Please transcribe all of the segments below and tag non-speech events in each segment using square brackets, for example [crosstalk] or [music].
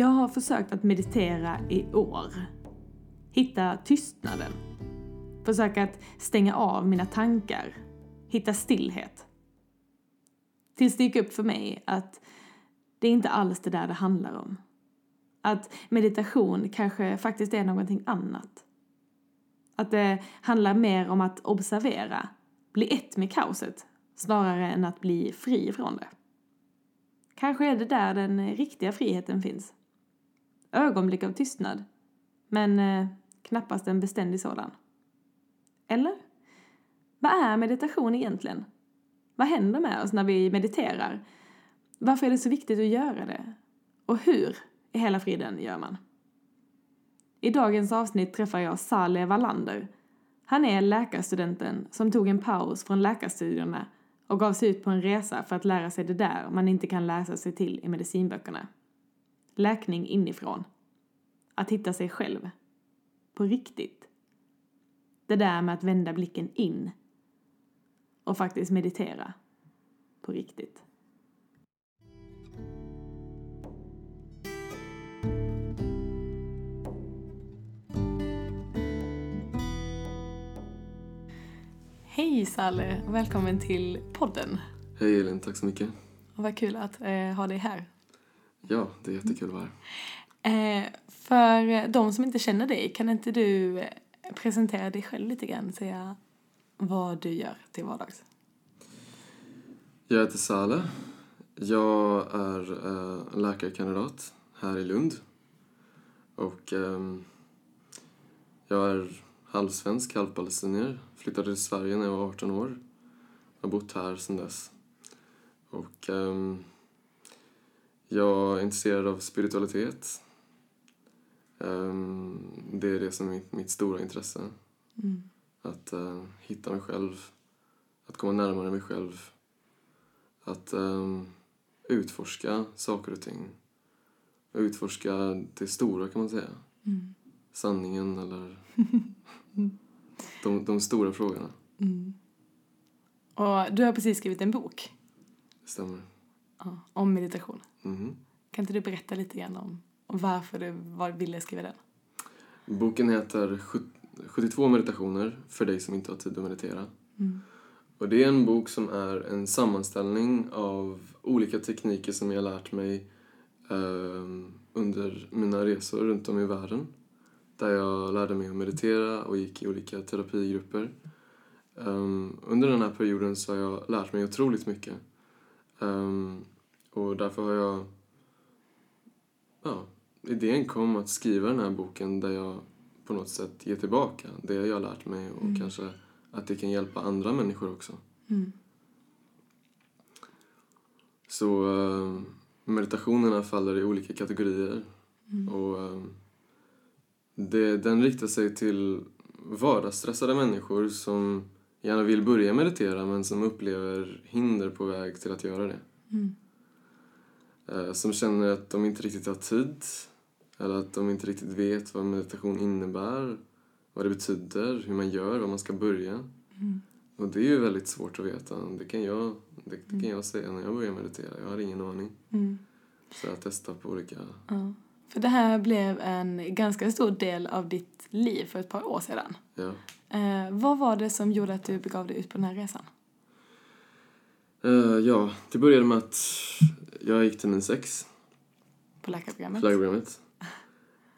Jag har försökt att meditera i år. Hitta tystnaden. Försöka att stänga av mina tankar. Hitta stillhet. Tills det gick upp för mig att det är inte alls det där det handlar om. Att meditation kanske faktiskt är någonting annat. Att det handlar mer om att observera, bli ett med kaoset, snarare än att bli fri från det. Kanske är det där den riktiga friheten finns. Ögonblick av tystnad, men eh, knappast en beständig sådan. Eller? Vad är meditation egentligen? Vad händer med oss när vi mediterar? Varför är det så viktigt att göra det? Och hur i hela friden gör man? I dagens avsnitt träffar jag Saleh Wallander. Han är läkarstudenten som tog en paus från läkarstudierna och gav sig ut på en resa för att lära sig det där man inte kan läsa sig till i medicinböckerna. Läkning inifrån. Att hitta sig själv. På riktigt. Det där med att vända blicken in. Och faktiskt meditera. På riktigt. Hej Salle, välkommen till podden. Hej Elin, tack så mycket. Och vad kul att eh, ha dig här. Ja, det är jättekul att vara här. Eh, för de som inte känner dig, kan inte du presentera dig själv lite grann? Säga vad du gör till vardags. Jag heter Sale. Jag är eh, läkarkandidat här i Lund. Och eh, jag är halvsvensk, halvpalestinier. Flyttade till Sverige när jag var 18 år. Jag har bott här sedan dess. Och eh, jag är intresserad av spiritualitet. Um, det är det som är mitt, stora intresse. Mm. Att uh, hitta mig själv, att komma närmare mig själv. Att um, utforska saker och ting. Utforska det stora kan man säga. Mm. Sanningen eller [laughs] de, de stora frågorna. Mm. Och du har precis skrivit en bok Det stämmer. ja, om meditation. Mhm. Kan inte du berätta lite grann om, om varför du var, ville skriva den? Boken heter "Sjut- 72 meditationer för dig som inte har tid att meditera. Mm. Och det är en bok som är en sammanställning av olika tekniker som jag lärt mig ehm, under mina resor runt om i världen. Där jag lärde mig att meditera och gick i olika terapigrupper. Ehm, under den här perioden så har jag lärt mig otroligt mycket. Ehm, och därför har jag... Ja, idén kom att skriva den här boken där jag på något sätt ger tillbaka det jag har lärt mig och Mm. kanske att det kan hjälpa andra människor också. Mm. Så eh, meditationerna faller i olika kategorier. Mm. Och eh, det, den riktar sig till vardagsstressade människor som gärna vill börja meditera men som upplever hinder på väg till att göra det. Mm. Eh, som känner att de inte riktigt har tid eller att de inte riktigt vet vad meditation innebär, vad det betyder, hur man gör, var man ska börja. Mm. Och det är ju väldigt svårt att veta. Det kan jag, det, det Mm. kan jag säga när jag börjar meditera. Jag har ingen aning. Mm. Så jag testar på olika... Ja. För det här blev en ganska stor del av ditt liv för ett par år sedan. Ja. Eh, vad var det som gjorde att du begav dig ut på den här resan? Eh, ja, det började med att jag gick till min sex, På läkarprogrammet? flaggprogrammet.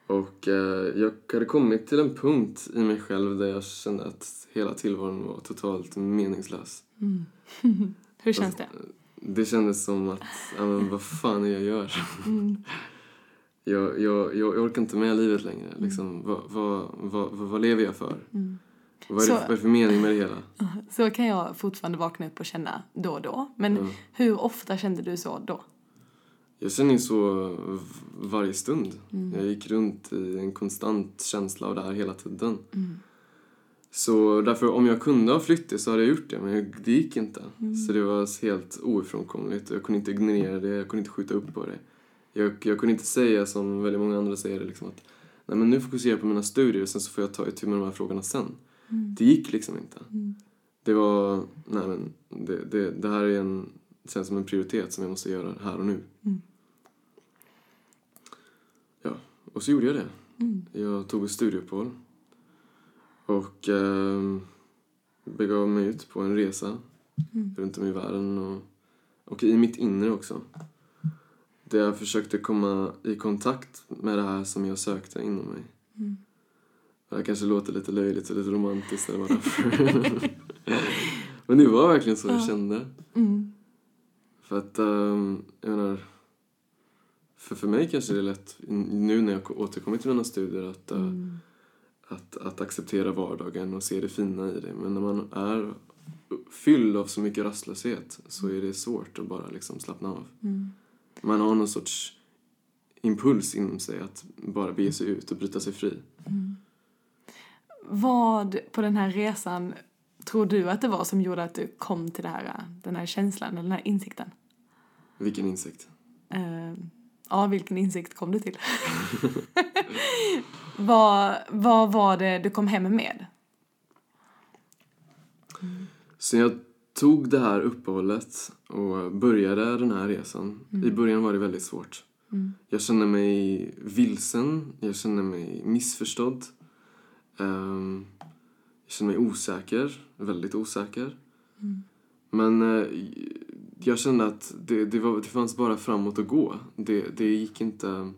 Och eh, jag hade kommit till en punkt i mig själv där jag kände att hela tillvaron var totalt meningslös. Mm. [laughs] Hur känns det? Det kändes som att, ja men vad fan är det jag gör? Mm. [laughs] Jag, jag, jag orkar inte med livet längre. Liksom, vad, vad, vad, vad, vad lever jag för? Mm. Vad är, det, Så- vad är det för mening med det hela? [laughs] Så kan jag fortfarande vakna upp och känna då och då. Men Ja. hur ofta kände du så då? Jag känner så varje stund. Mm. Jag gick runt i en konstant känsla av det här hela tiden. Mm. Så därför, om jag kunde ha flytt det så hade jag gjort det, men jag- det gick inte. Mm. Så det var helt ofrånkomligt. Jag kunde inte ignorera det, jag kunde inte skjuta upp på det. Jag, jag kunde inte säga som väldigt många andra säger, liksom att Nej, men nu fokuserar jag på mina studier och sen så får jag ta itu med de här frågorna sen. Mm. Det gick liksom inte. Mm. Det var, nej men, det, det, det här är en, känns som en prioritet som jag måste göra här och nu. Mm. Och så gjorde jag det. Mm. Jag tog ett studieuppehåll och eh, begav mig ut på en resa Mm. runt om i världen och, och i mitt inre också. Där jag försökte komma i kontakt med det här som jag sökte inom mig. Mm. Det här kanske låter lite löjligt och lite romantiskt eller vad. [laughs] Men det var verkligen så jag Ja. kände. Mm. För att, ehm, jag menar, för, för mig kanske det är lätt nu när jag återkommit till mina studier att, eh, Mm. att, att acceptera vardagen och se det fina i det. Men när man är fylld av så mycket rastlöshet så är det svårt att bara liksom slappna av. Mm. Man har någon sorts impuls inom sig att bara bege sig ut och bryta sig fri. Mm. Vad på den här resan tror du att det var som gjorde att du kom till det här, den här känslan, eller den här insikten? Vilken insikt. Eh, ja, vilken insikt kom du till? [laughs] vad, vad var det du kom hem med? Så jag tog det här uppehållet och började den här resan. I början var det väldigt svårt. Mm. Jag kände mig vilsen, jag kände mig missförstådd. Ehm, jag kände mig osäker, väldigt osäker. Men eh, jag kände att det, det, var, det fanns bara framåt att gå. Det, det gick inte...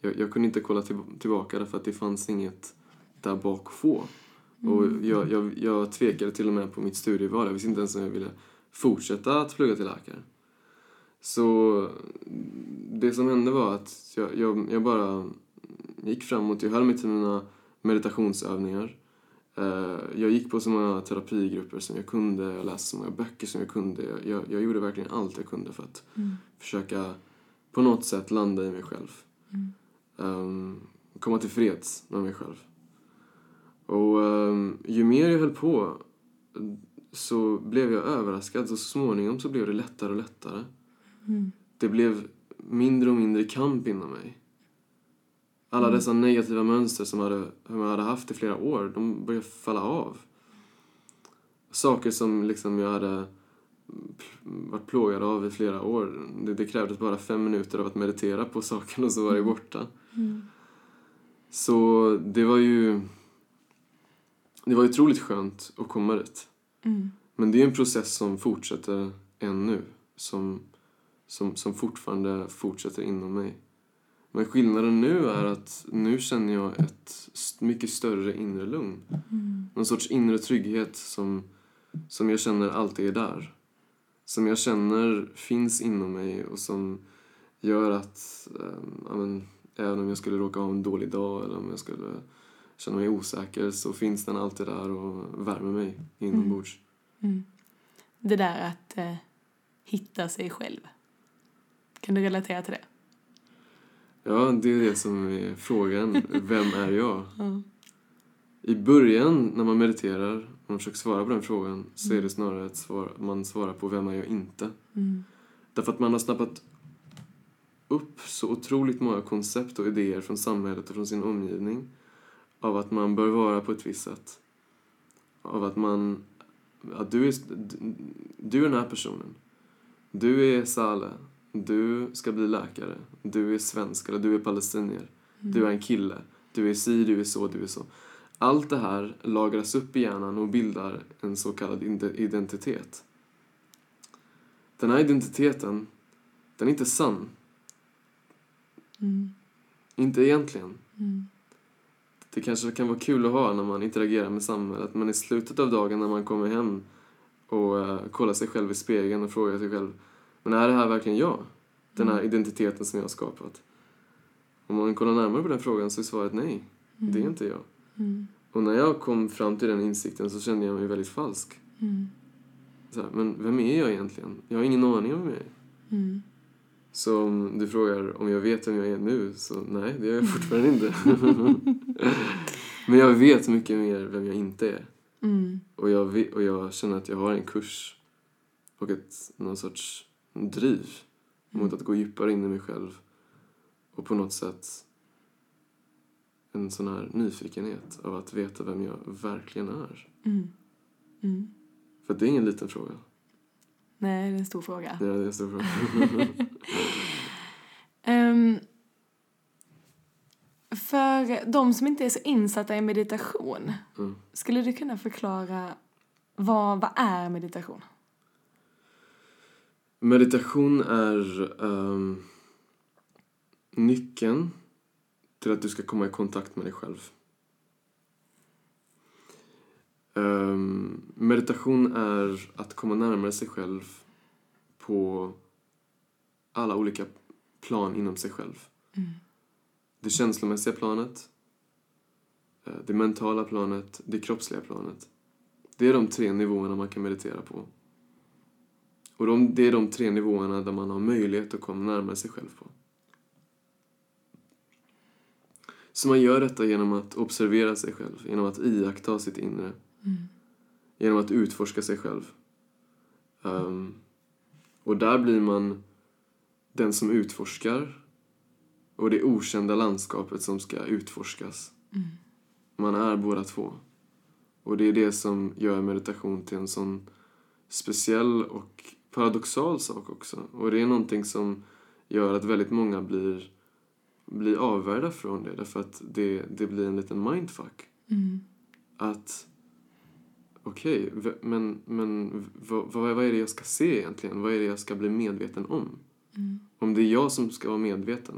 Jag, jag kunde inte kolla till, tillbaka därför att det fanns inget där bak att få. Och jag, jag, jag tvekade till och med på mitt studieval. Jag visste inte ens om jag ville fortsätta att plugga till läkare. Så det som hände var att jag, jag, jag bara gick framåt. Jag höll mig till mina meditationsövningar. Eh, Jag gick på så många terapigrupper som jag kunde. Jag läste så många böcker som jag kunde. Jag, jag, gjorde verkligen allt jag kunde för att Mm. försöka på något sätt landa i mig själv. Mm. Ehm, komma till freds med mig själv. Och ehm, ju mer jag höll på så blev jag överraskad och så småningom så blev det lättare och lättare. Mm. Det blev mindre och mindre kamp inom mig. Alla Mm. dessa negativa mönster som, hade, jag hade haft i flera år, de började falla av. Saker som liksom jag hade varit plågad av i flera år. Det, det krävdes bara fem minuter av att meditera på saken och så var det borta. Mm. Så det var ju... Det var otroligt skönt att komma dit. Mm. Men det är en process som fortsätter ännu. Som, som, som fortfarande fortsätter inom mig. Men skillnaden nu är att nu känner jag ett mycket större inre lugn. Mm. Någon sorts inre trygghet som, som jag känner alltid är där. Som jag känner finns inom mig och som gör att um, ja, men, även om jag skulle råka ha en dålig dag eller om jag skulle känna mig osäker så finns den alltid där och värmer mig inombords. Mm. Det där att eh, hitta sig själv. Kan du relatera till det? Ja, det är det som är frågan. Vem är jag? [laughs] Ja. I början, när man mediterar och man försöker svara på den frågan, så är det snarare svar, man svarar på vem är jag inte? Mm. Därför att man har snappat upp så otroligt många koncept och idéer från samhället och från sin omgivning av att man bör vara på ett visst sätt. Av att man... Att du, är, du är den här personen. Du är Saleh. Du ska bli läkare. Du är svensk eller du är palestinier. Du är en kille. Du är si, du är så, du är så. Allt det här lagras upp i hjärnan och bildar en så kallad ide- identitet. Den här identiteten, den är inte sann. Mm. Inte egentligen. Mm. Det kanske kan vara kul att ha när man interagerar med samhället men i slutet av dagen när man kommer hem och uh, kollar sig själv i spegeln och frågar sig själv men är det här verkligen jag? Den här identiteten som jag har skapat? Om man kollar närmare på den frågan så är svaret nej. Det är inte jag. Mm. Och när jag kom fram till den insikten så kände jag mig väldigt falsk. Mm. Så här, men vem är jag egentligen? Jag har ingen aning om vem jag är. Mm. Så om du frågar om jag vet vem jag är nu, så nej, det gör jag fortfarande inte. [laughs] Men jag vet mycket mer vem jag inte är. Mm. Och jag, och jag känner att jag har en kurs och ett, någon sorts driv mot att gå djupare in i mig själv. Och på något sätt en sån här nyfikenhet av att veta vem jag verkligen är. Mm. Mm. För det är ingen liten fråga. Nej, det är en stor fråga. Ja, det är en stor fråga. [laughs] Ehm, För de som inte är så insatta i meditation, Mm. skulle du kunna förklara vad, vad är meditation? Meditation är ehm, nyckeln till att du ska komma i kontakt med dig själv. Ehm, meditation är att komma närmare sig själv på alla olika plan inom sig själv. Det känslomässiga planet, eh, det mentala planet, det kroppsliga planet. Det är de tre nivåerna man kan meditera på. Och de, det är de tre nivåerna där man har möjlighet att komma närmare sig själv på. Så man gör detta genom att observera sig själv, genom att iaktta sitt inre. Genom att utforska sig själv. Ehm, och där blir man den som utforskar och det okända landskapet som ska utforskas. Man är båda två. Och det är det som gör meditation till en sån speciell och paradoxal sak också. Och det är någonting som gör att väldigt många blir, blir avvärda från det därför att det, det blir en liten mindfuck. Att okej, v- men, men vad, vad, vad är det jag ska se egentligen? Vad är det jag ska bli medveten om? Om det är jag som ska vara medveten,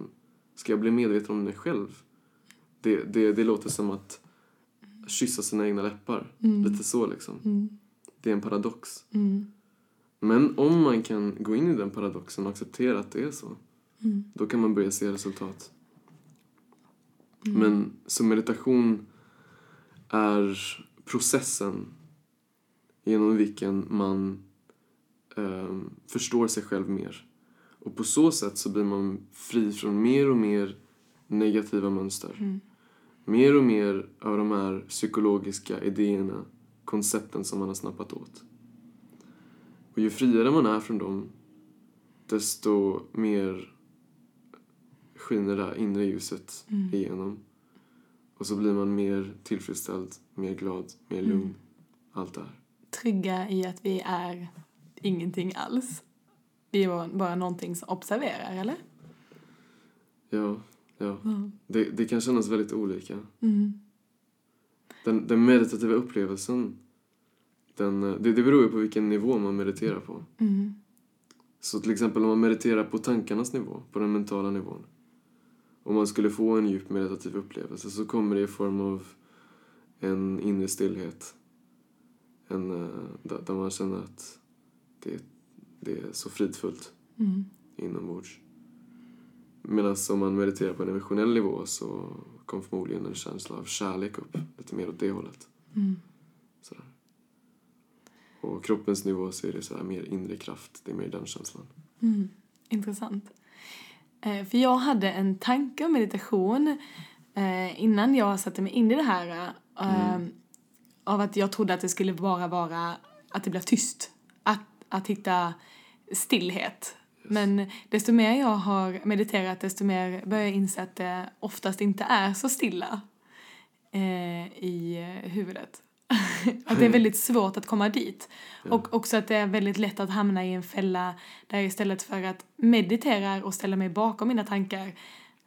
ska jag bli medveten om mig själv? Det, det, det låter som att kyssa sina egna läppar. Lite så liksom. Det är en paradox. Men om man kan gå in i den paradoxen och acceptera att det är så, då kan man börja se resultat. Men så meditation är processen genom vilken man ehm, förstår sig själv mer. Och på så sätt så blir man fri från mer och mer negativa mönster. Mer och mer av de här psykologiska idéerna, koncepten som man har snappat åt. Och ju friare man är från dem, desto mer skiner det inre ljuset igenom. Och så blir man mer tillfredsställd, mer glad, mer lugn. Allt det här. Trygga i att vi är ingenting alls. Vi är bara- någonting som observerar, eller? Ja, ja. Det, det kan kännas väldigt olika. Mm. Den, den meditativa upplevelsen, den, det, det beror ju på vilken nivå man mediterar på. Mm. Så till exempel om man mediterar på tankarnas nivå, på den mentala nivån. Om man skulle få en djup meditativ upplevelse så kommer det i form av en inre stillhet. En, eh, där man känner att det, det är så fridfullt Mm. inombords. Medan om man mediterar på en emotionell nivå så kommer förmodligen en känsla av kärlek upp, lite mer åt det hållet. Mm. Sådär. Och kroppens nivå så är det så här mer inre kraft, det är mer den känslan. Mm. Intressant. Eh, för jag hade en tanke om meditation eh, innan jag satte mig in i det här. Eh, Av att jag trodde att det skulle bara vara att det blev tyst. Att, att hitta stillhet. Men desto mer jag har mediterat desto mer börjar jag inse att det oftast inte är så stilla i huvudet. [laughs] att det är väldigt svårt att komma dit. Och också att det är väldigt lätt att hamna i en fälla där jag istället för att meditera och ställa mig bakom mina tankar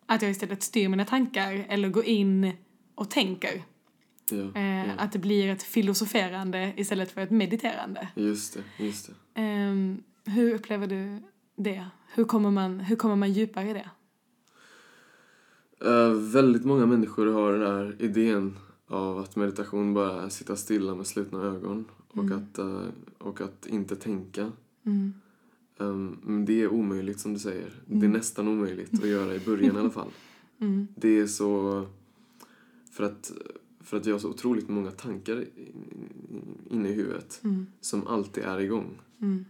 att jag istället styr mina tankar eller går in och tänker. Ja, Eh, ja. Att det blir ett filosoferande istället för ett mediterande. Just det, just det. Ehm, hur upplever du det? Hur kommer man, hur kommer man djupare i det? Eh, väldigt många människor har den här idén av att meditation bara är att sitta stilla med slutna ögon och, att, eh, och att inte tänka. Mm. Um, men det är omöjligt som du säger. Det är nästan omöjligt att göra i början i alla fall. [laughs] Mm. Det är så... För att, för att jag har så otroligt många tankar inne i huvudet Mm. som alltid är igång. Mm.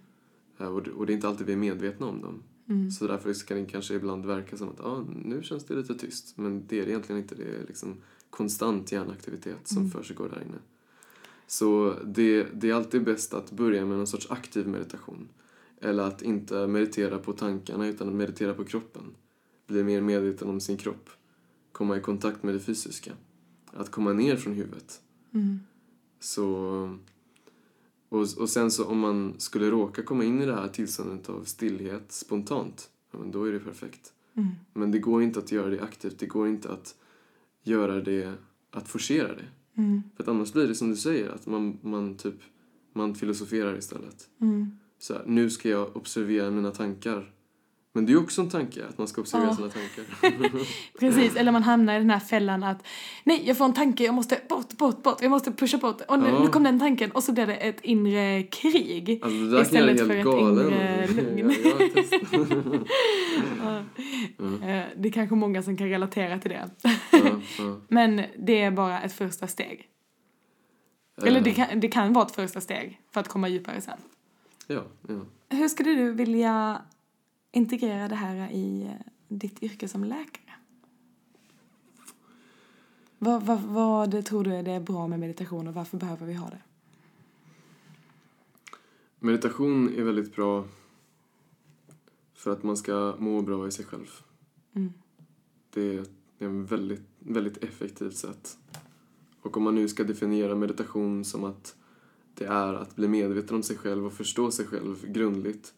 Eh, Och det, och det är inte alltid vi är medvetna om dem. Mm. Så därför ska det kanske ibland verka som att ah, nu känns det lite tyst. Men det är det egentligen inte. Det är liksom konstant hjärnaktivitet som Mm. försiggår där inne. Så det, det är alltid bäst att börja med någon sorts aktiv meditation. Eller att inte meditera på tankarna utan att meditera på kroppen. Bli mer medveten om sin kropp. Komma i kontakt med det fysiska. Att komma ner från huvudet. Mm. Så... Och, och sen så om man skulle råka komma in i det här tillståndet av stillhet spontant, ja, men då är det perfekt. Mm. Men det går inte att göra det aktivt. Det går inte att göra det, att forcera det. Mm. För att annars blir det som du säger, att man, man typ, man filosoferar istället. Mm. Så här, nu ska jag observera mina tankar. Men det är också en tanke, att man ska observera Ja. sina tankar. [laughs] Precis, eller man hamnar i den här fällan att nej, jag får en tanke, jag måste bort, bort, bort, jag måste pusha bort. Och nu, Ja. nu kom den tanken och så blir det ett inre krig. Alltså det där Istället kan för jag ett helt galen. inre lugn. [laughs] jag, jag har testat. Ja. Eh, Det är kanske många som kan relatera till det. ja, ja. [laughs] Men det är bara ett första steg. Eller det Eh, kan, det kan vara ett första steg för att komma djupare sen. Ja, ja. Hur skulle du vilja integrera det här i eh, ditt yrke som läkare? Vad, vad, vad tror du är det bra med meditation och varför behöver vi ha det? Meditation är väldigt bra för att man ska må bra i sig själv. Mm. Det är ett väldigt, väldigt effektivt sätt. Och om man nu ska definiera meditation som att det är att bli medveten om sig själv och förstå sig själv grundligt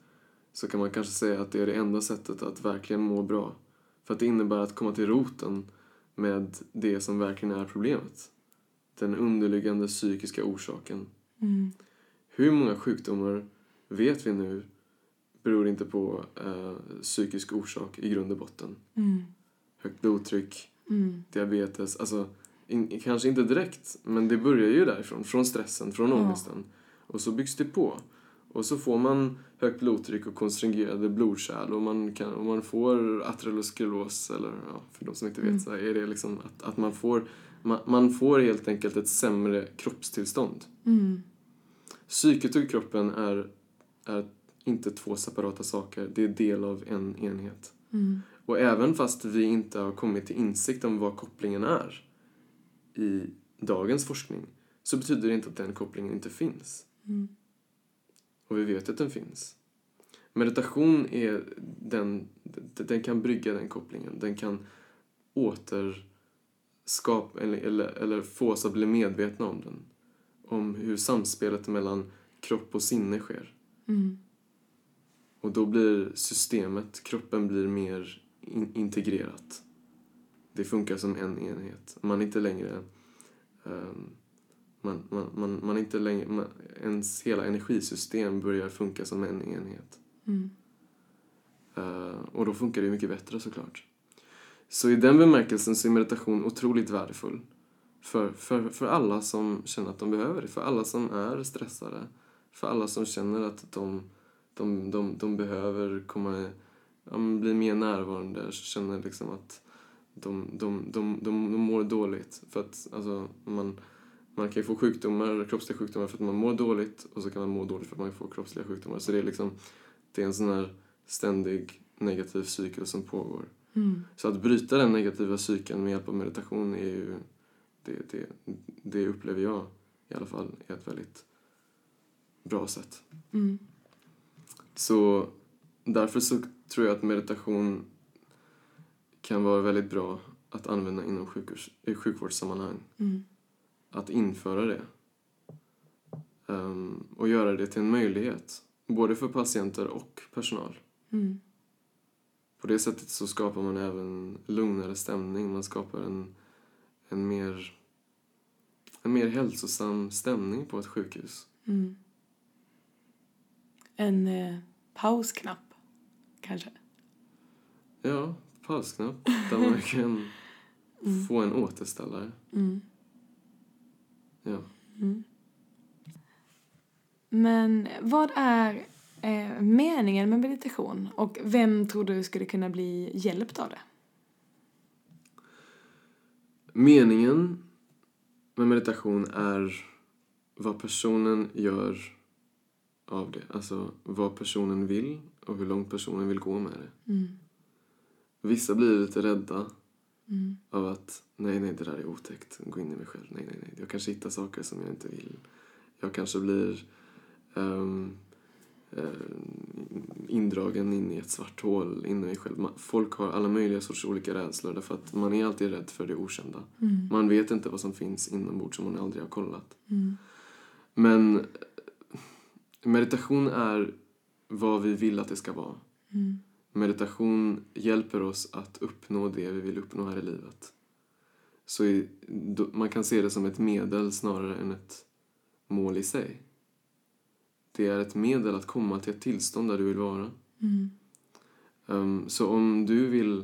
så kan man kanske säga att det är det enda sättet att verkligen må bra. För att det innebär att komma till roten med det som verkligen är problemet. Den underliggande psykiska orsaken. Mm. Hur många sjukdomar vet vi nu beror inte på eh, psykisk orsak i grund och botten? Mm. Högt blodtryck, Mm. diabetes, alltså in, kanske inte direkt, men det börjar ju därifrån, från stressen, från Ja. ångesten. Och så byggs det på. Och så får man högt blodtryck och konstringerade blodkärl och man, kan, och man får ateroskleros, eller ja, för de som inte vet Mm. så är det liksom att, att man, får, man, man får helt enkelt ett sämre kroppstillstånd. Mm. Psyket och kroppen är, är inte två separata saker, det är del av en enhet. Mm. Och även fast vi inte har kommit till insikt om vad kopplingen är i dagens forskning så betyder det inte att den kopplingen inte finns. Mm. Och vi vet att den finns. Meditation är den, den kan brygga den kopplingen. Den kan återskapa eller, eller, eller få oss att bli medvetna om den. Om hur samspelet mellan kropp och sinne sker. Mm. Och då blir systemet, kroppen blir mer in- integrerat. Det funkar som en enhet. Man är inte längre... ehm, man, man, man, man inte längre... Man, ens hela energisystem börjar funka som en enhet. Mm. Eh, och då funkar det mycket bättre såklart. Så i den bemärkelsen så är meditation otroligt värdefull. För, för, för alla som känner att de behöver det. För alla som är stressade. För alla som känner att de, de, de, de behöver komma, ja, bli mer närvarande. Känner liksom att de, de, de, de, de mår dåligt. För att alltså, man, man kan ju få sjukdomar, kroppsliga sjukdomar för att man mår dåligt. Och så kan man må dåligt för att man får kroppsliga sjukdomar. Så det är liksom, det är en sån här ständig negativ cykel som pågår. Mm. Så att bryta den negativa cykeln med hjälp av meditation är ju, det, det, det upplever jag i alla fall är ett väldigt bra sätt. Mm. Så därför så tror jag att meditation kan vara väldigt bra att använda inom i sjukvårdssammanhang. Mm. Att införa det. Ehm, och göra det till en möjlighet. Både för patienter och personal. Mm. På det sättet så skapar man även lugnare stämning. Man skapar en, en, mer, en mer hälsosam stämning på ett sjukhus. Mm. En eh, pausknapp, kanske. Ja, pausknapp där man kan [laughs] Mm. få en återställare. Mm. Ja. Mm. Men vad är eh, meningen med meditation och vem tror du skulle kunna bli hjälpt av det? Meningen med meditation är vad personen gör av det. Alltså vad personen vill och hur långt personen vill gå med det. Mm. Vissa blir lite rädda Mm. av att nej, nej, det där är otäckt. Gå in i mig själv. Nej, nej, nej. Jag kanske hittar saker som jag inte vill. Jag kanske blir ehm, eh, indragen in i ett svart hål inne i mig själv. Ma- Folk har alla möjliga sorts olika rädslor därför att man är alltid rädd för det okända. Mm. Man vet inte vad som finns inombords som man aldrig har kollat. Mm. Men eh, meditation är vad vi vill att det ska vara. Mm. Meditation hjälper oss att uppnå det vi vill uppnå här i livet. så är, då, man kan se det som ett medel snarare än ett mål i sig. Det är ett medel att komma till ett tillstånd där du vill vara. Mm. Um, så om du vill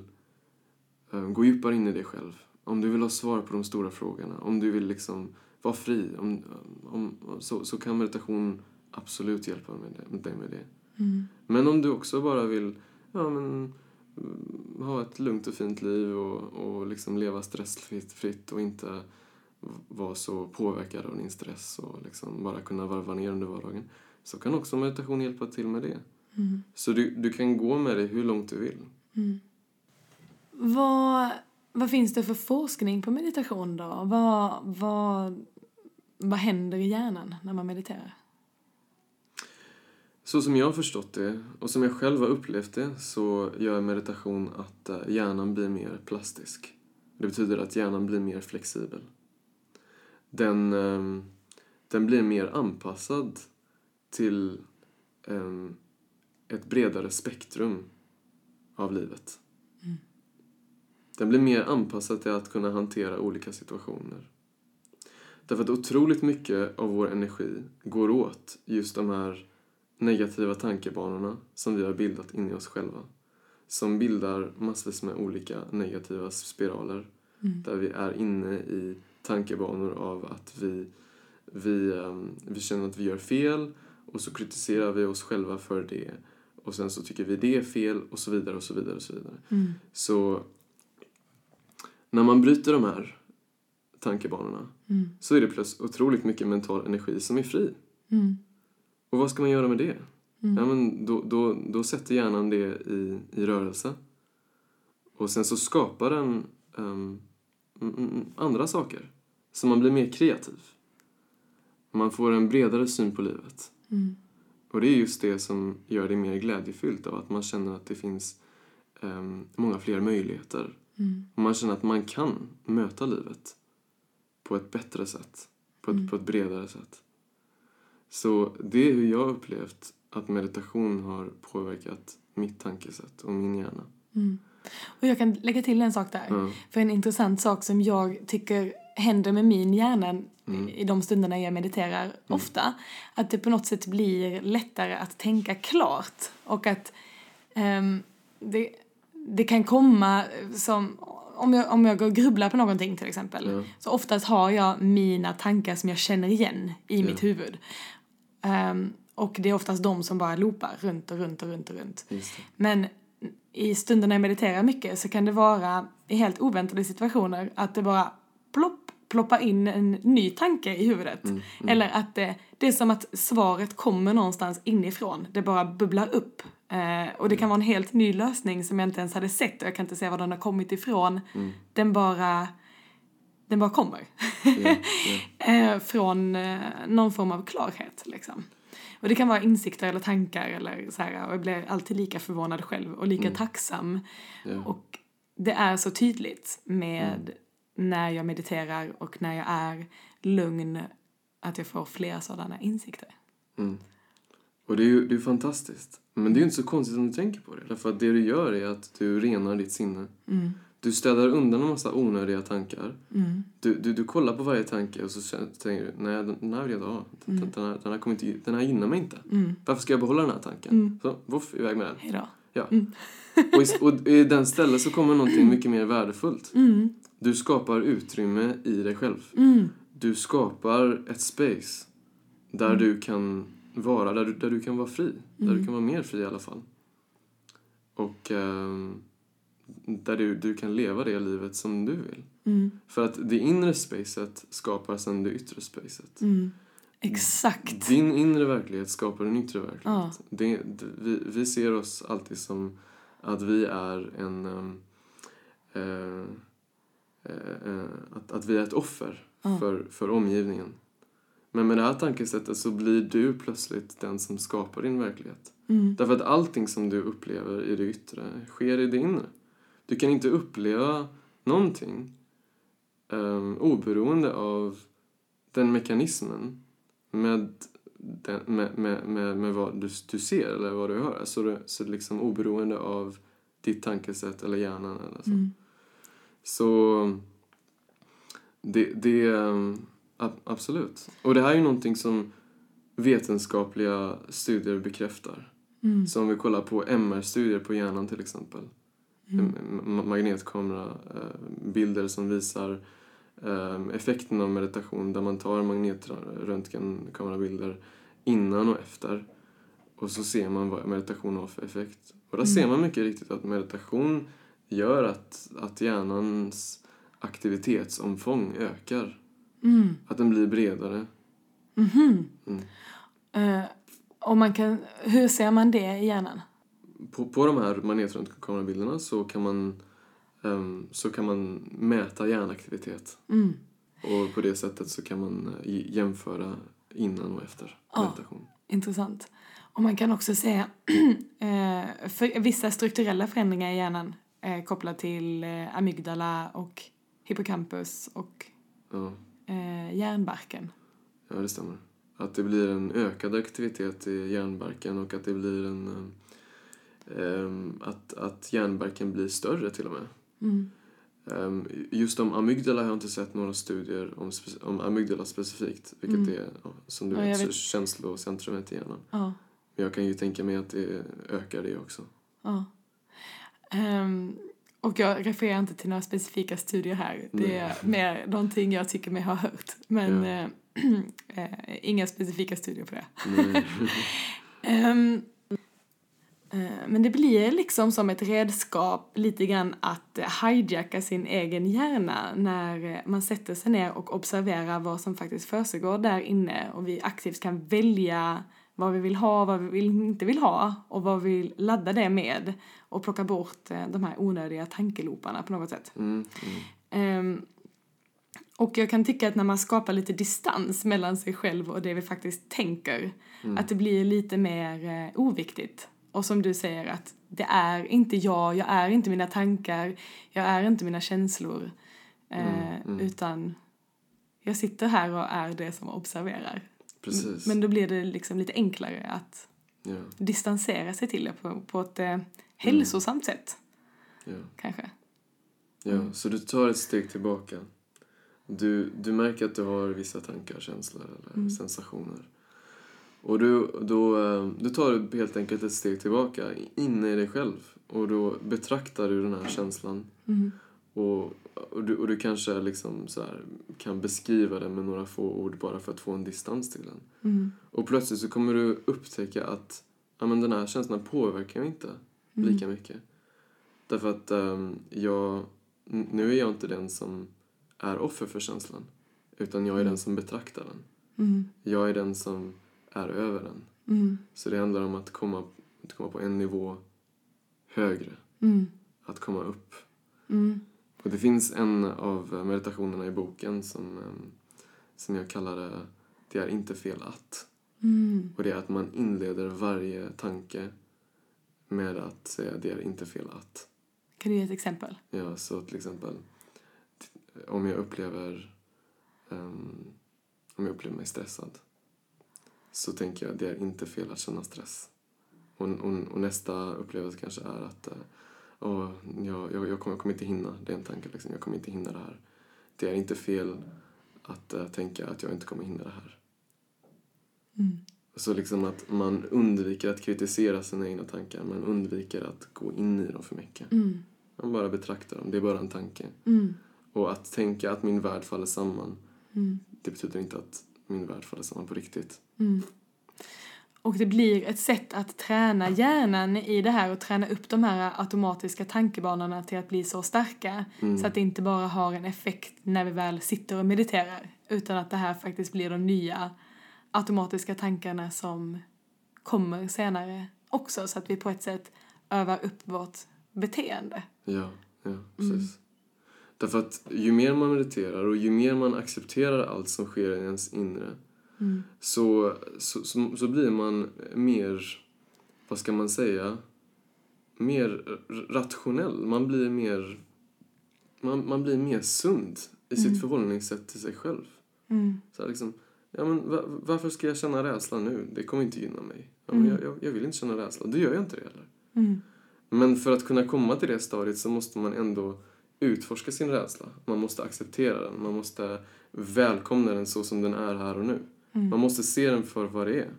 um, gå djupare in i dig själv, om du vill ha svar på de stora frågorna, om du vill liksom vara fri, om, om, så, så kan meditation absolut hjälpa med, det, dig med det. Mm. Men om du också bara vill ja, men, mm, ha ett lugnt och fint liv och, och liksom leva stressfritt fritt och inte vara så påverkad av din stress och liksom bara kunna varva ner under vardagen så kan också meditation hjälpa till med det. Mm. Så du, du kan gå med det hur långt du vill. Mm. Vad, vad finns det för forskning på meditation då? Vad, vad, vad händer i hjärnan när man mediterar? Så som jag har förstått det och som jag själv har upplevt det så gör meditation att eh, hjärnan blir mer plastisk. Det betyder att hjärnan blir mer flexibel. Den, ehm, den blir mer anpassad till ehm, ett bredare spektrum av livet. Mm. Den blir mer anpassad till att kunna hantera olika situationer. Därför att otroligt mycket av vår energi går åt just de här negativa tankebanorna som vi har bildat in i oss själva. Som bildar massvis med olika negativa spiraler. Mm. Där vi är inne i tankebanor av att vi, vi, um, vi känner att vi gör fel och så kritiserar vi oss själva för det. Och sen så tycker vi det är fel och så vidare och så vidare och så vidare. Mm. Så när man bryter de här tankebanorna Mm. så är det plötsligt otroligt mycket mental energi som är fri. Och vad ska man göra med det? Mm. Ja, men då, då, då sätter hjärnan det i, i rörelse. Och sen så skapar den um, andra saker. Så man blir mer kreativ. Man får en bredare syn på livet. Mm. Och det är just det som gör det mer glädjefyllt av att man känner att det finns um, många fler möjligheter. Mm. Och man känner att man kan möta livet på ett bättre sätt. På ett, Mm. på ett bredare sätt. Så det är hur jag upplevt att meditation har påverkat mitt tankesätt och min hjärna. Mm. Och jag kan lägga till en sak där. Ja. För en intressant sak som jag tycker händer med min hjärna Mm. i de stunderna jag mediterar ofta. Att det på något sätt blir lättare att tänka klart. Och att ehm, det, det kan komma som... Om jag, om jag går och grubblar på någonting till exempel. Ja. Så oftast har jag mina tankar som jag känner igen i Ja. mitt huvud. Ehm, och det är oftast de som bara loopar runt och runt och runt och runt. Men i stunder när jag mediterar mycket så kan det vara i helt oväntade situationer att det bara plopp, ploppar in en ny tanke i huvudet. Mm, Eller att det, det är som att svaret kommer någonstans inifrån. Det bara bubblar upp. Eh, och det kan vara en helt ny lösning som jag inte ens hade sett och jag kan inte säga var den har kommit ifrån. Mm. Den bara, den bara kommer. Ja. [laughs] eh, från eh, någon form av klarhet liksom. Och det kan vara insikter eller tankar eller så här, och jag blir alltid lika förvånad själv och lika Mm. tacksam. Ja. Och det är så tydligt med när jag mediterar och när jag är lugn att jag får fler sådana insikter. Mm. Och det är ju det är fantastiskt. Men det är ju inte så konstigt om du tänker på det. Därför att det du gör är att du renar ditt sinne. Mm. Du städar undan en massa onödiga tankar. Mm. Du, du, du kollar på varje tanke och så tänker du, nej den, den här vill jag inte ha. Den, Mm. den, här, den, här kommer inte, den här gynnar mig inte. Mm. Varför ska jag behålla den här tanken? Mm. Så, voff, iväg med den. Hejdå. Ja. Mm. Och, i, och i den stället så kommer någonting mycket mer värdefullt. Mm. Du skapar utrymme i dig själv. Mm. Du skapar ett space där Mm. du kan vara, där du, där du kan vara fri. Där Mm. du kan vara mer fri i alla fall. Och ehm, där du, du kan leva det livet som du vill. Mm. För att det inre spacet skapar sen det yttre spacet. Mm. Exakt. Din inre verklighet skapar en yttre verklighet. Ja. Det, det, vi, vi ser oss alltid som att vi är en... eh, eh, eh, att, att vi är ett offer Ja. för, för omgivningen. Men med det här tankesättet så blir du plötsligt den som skapar din verklighet. Mm. Därför att allting som du upplever i det yttre sker i det inre. Du kan inte uppleva någonting um, oberoende av den mekanismen med, den, med, med, med, med vad du, du ser eller vad du hör. Så, det, så liksom oberoende av ditt tankesätt eller hjärnan eller så. Mm. Så Det, det um, ab- absolut. Och det här är ju någonting som vetenskapliga studier bekräftar. Mm. Så om vi kollar på MR-studier på hjärnan till exempel. Mm. Ma- Magnetkamera, eh, som visar eh, effekten av meditation där man tar magnetröntgenkamerabilder innan och efter. Och så ser man vad meditation har för effekt. Och där Mm. ser man mycket riktigt att meditation gör att, att hjärnans aktivitetsomfång ökar. Mm. Att den blir bredare. Mhm. Mm. Eh, och man kan, hur ser man det i hjärnan? På, på de här magnetröntgenkamerabilderna så kan man ehm, så kan man mäta hjärnaktivitet. Mm. Och på det sättet så kan man eh, jämföra innan och efter Ja. meditation. Intressant. Och man kan också se [clears throat] eh, för vissa strukturella förändringar i hjärnan eh, kopplat till amygdala och hippocampus och Ja, eh, hjärnbarken. ja, det stämmer. Att det blir en ökad aktivitet i hjärnbarken och att det blir en... eh, ehm, att, att hjärnbarken blir större till och med. Mm. Ehm, just om amygdala har jag inte sett några studier om, om amygdala specifikt, vilket Mm. är, som du Ja, vet, vet. känslocentrumet i hjärnan. Ja. Men jag kan ju tänka mig att det ökar det också. ja. Ehm, och jag refererar inte till några specifika studier här. Det är mer någonting jag tycker mig ha hört. Men Ja. eh, [clears throat] inga specifika studier på det. Nej. [laughs] Eh, men det blir liksom som ett redskap lite grann att eh, hijacka sin egen hjärna när eh, man sätter sig ner och observerar vad som faktiskt försiggår där inne och vi aktivt kan välja vad vi vill ha, vad vi inte vill ha och vad vi vill ladda det med och plocka bort de här onödiga tankeloparna på något sätt. Mm, mm. Ehm, och jag kan tycka att när man skapar lite distans mellan sig själv och det vi faktiskt tänker, Mm. att det blir lite mer eh, oviktigt. Och som du säger att det är inte jag, jag är inte mina tankar, jag är inte mina känslor. Eh, Mm, mm. Utan jag sitter här och är det som observerar. Precis. Men då blir det liksom lite enklare att Ja, distansera sig till det på, på ett Mm. eh, hälsosamt sätt, ja. kanske. Ja, så du tar ett steg tillbaka. Du, du märker att du har vissa tankar, känslor eller Mm. sensationer. Och du, då, eh, du tar helt enkelt ett steg tillbaka inne i dig själv. Och då betraktar du den här känslan. Mm. Och, och, du, och du kanske liksom så här, kan beskriva den med några få ord bara för att få en distans till den. Mm. Och plötsligt så kommer du upptäcka att ja, men den här känslan påverkar mig inte Mm. lika mycket. Därför att ehm, jag, nu är jag inte den som är offer för känslan. Utan jag är Mm. den som betraktar den. Mm. Jag är den som är över den. Mm. Så det handlar om att komma, att komma på en nivå högre. Mm. Att komma upp. Mm. Och det finns en av meditationerna i boken som, ehm, som jag kallar det är inte fel att. Mm. Och det är att man inleder varje tanke med att säga det är inte fel att. Kan du ge ett exempel? Ja, så till exempel om jag upplever ehm, om jag upplever mig stressad så tänker jag det är inte fel att känna stress. Och, och, och nästa upplevelse kanske är att åh, jag, jag, jag, kommer, jag kommer inte hinna, det är en tanke liksom, jag kommer inte hinna det här. Det är inte fel att eh, tänka att jag inte kommer hinna det här. Mm. Så liksom att man undviker att kritisera sina egna tankar, man undviker att gå in i dem för mycket. Mm. Man bara betraktar dem, det är bara en tanke. Mm. Och att tänka att min värld faller samman, Mm. det betyder inte att min värld faller samman på riktigt. Mm. Och det blir ett sätt att träna hjärnan i det här och träna upp de här automatiska tankebanorna till att bli så starka. Mm. Så att det inte bara har en effekt när vi väl sitter och mediterar. Utan att det här faktiskt blir de nya automatiska tankarna som kommer senare också. Så att vi på ett sätt övar upp vårt beteende. Ja, ja, precis. Därför att ju mer man mediterar och ju mer man accepterar allt som sker i ens inre Mm. så, så, så, så blir man mer, vad ska man säga, mer rationell. Man blir mer, man, man blir mer sund i sitt Mm. förhållningssätt till sig själv. Mm. Så liksom, ja, men va, varför ska jag känna rädsla nu? Det kommer inte gynna mig. Ja, men Mm. jag, jag, jag vill inte känna rädsla, då gör jag inte det heller. Mm. Men för att kunna komma till det stadiet så måste man ändå utforska sin rädsla. Man måste acceptera den. Man måste välkomna den så som den är här och nu. Man måste se den för vad det är.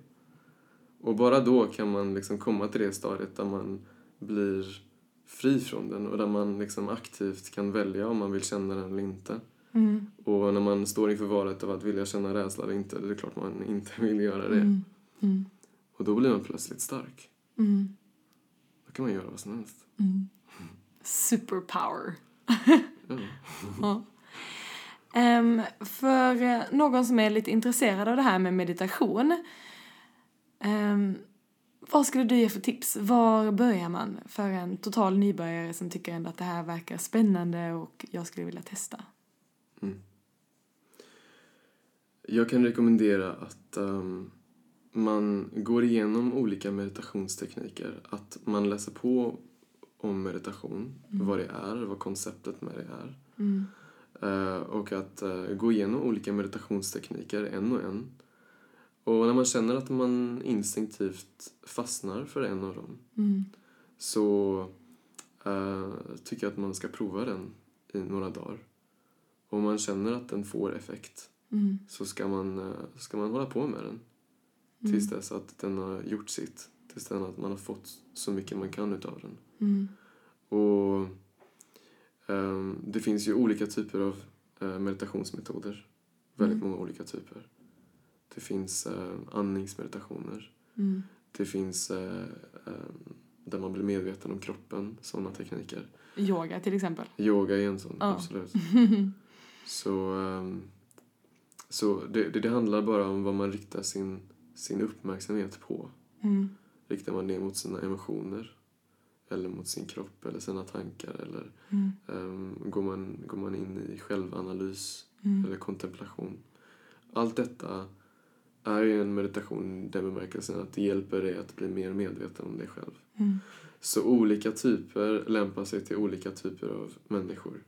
Och bara då kan man liksom komma till det stadiet där man blir fri från den och där man liksom aktivt kan välja om man vill känna den eller inte. Mm. Och när man står inför valet av att vilja känna rädsla eller inte, det är klart man inte [laughs] vill göra det. Mm. Mm. Och då blir man plötsligt stark. Mm. Då kan man göra vad som helst. Superpower. Ja. um, för eh, någon som är lite intresserad av det här med meditation. Um, vad skulle du ge för tips? Var börjar man för en total nybörjare som tycker ändå att det här verkar spännande och jag skulle vilja testa? Mm. Jag kan rekommendera att um, man går igenom olika meditationstekniker. Att man läser på om meditation, vad det är, vad konceptet med det är. Mm. Eh, och att eh, gå igenom olika meditationstekniker en och en. Och när man känner att man instinktivt fastnar för en av dem Mm. så eh, tycker jag att man ska prova den i några dagar. Och om man känner att den får effekt Mm. så ska man, ska man hålla på med den tills dess att den har gjort sitt. Tills den att man har fått så mycket man kan utav den. Mm. Och ehm, det finns ju olika typer av eh, meditationsmetoder. Väldigt många olika typer. Det finns eh, andningsmeditationer. Mm. Det finns eh, ehm, där man blir medveten om kroppen, sådana tekniker. Yoga till exempel. Yoga är en sån, Ja. absolut. [laughs] Så, ehm, så det, det, det handlar bara om vad man riktar sin, sin uppmärksamhet på. Mm. Riktar man det mot sina emotioner eller mot sin kropp eller sina tankar eller Mm. ehm, går, man, går man in i självanalys Mm. eller kontemplation. Allt detta är ju en meditation i den bemärkelsen att det hjälper dig att bli mer medveten om dig själv. Mm. Så olika typer lämpar sig till olika typer av människor.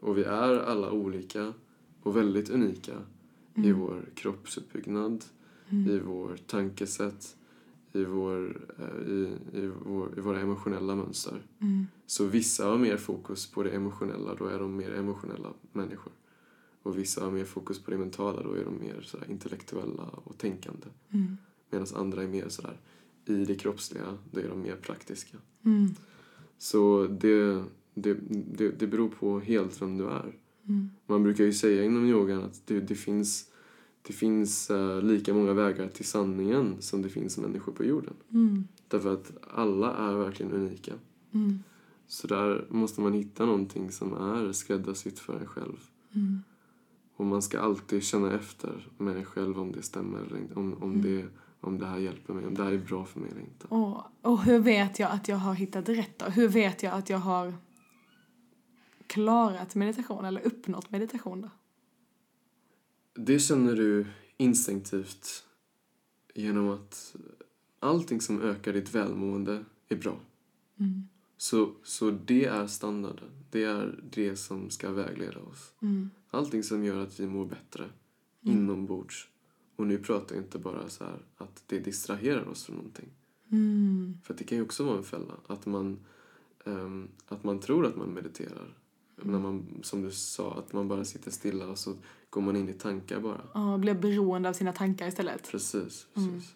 Och vi är alla olika och väldigt unika i vår kroppsuppbyggnad, i vår tankesätt, i, vår, eh, i, i, vår, i våra emotionella mönster. Mm. Så vissa har mer fokus på det emotionella, då är de mer emotionella människor. Och vissa har mer fokus på det mentala, då är de mer sådär intellektuella och tänkande. Mm. Medan andra är mer sådär i det kroppsliga, då är de mer praktiska. Mm. Så det, det, det, det beror på helt vem du är. Mm. Man brukar ju säga inom yogan att det, det finns, det finns eh, lika många vägar till sanningen som det finns människor på jorden. Mm. Därför att alla är verkligen unika. Mm. Så där måste man hitta någonting som är skräddarsytt för en själv. Mm. Och man ska alltid känna efter med en själv om det stämmer eller inte. Om, om, det, om det här hjälper mig, om det här är bra för mig eller inte. Och, och hur vet jag att jag har hittat rätt då? Hur vet jag att jag har klarat meditation eller uppnått meditation då? Det känner du instinktivt genom att allting som ökar ditt välmående är bra. Mm. Så, så det är standarden. Det är det som ska vägleda oss. Mm. Allting som gör att vi mår bättre inombords. Och nu pratar jag inte bara så här att det distraherar oss från någonting. Mm. För det kan ju också vara en fälla. Att man, ehm, att man tror att man mediterar. När man, som du sa, att man bara sitter stilla och så går man in i tankar bara. Ja, blir beroende av sina tankar istället. Precis, precis.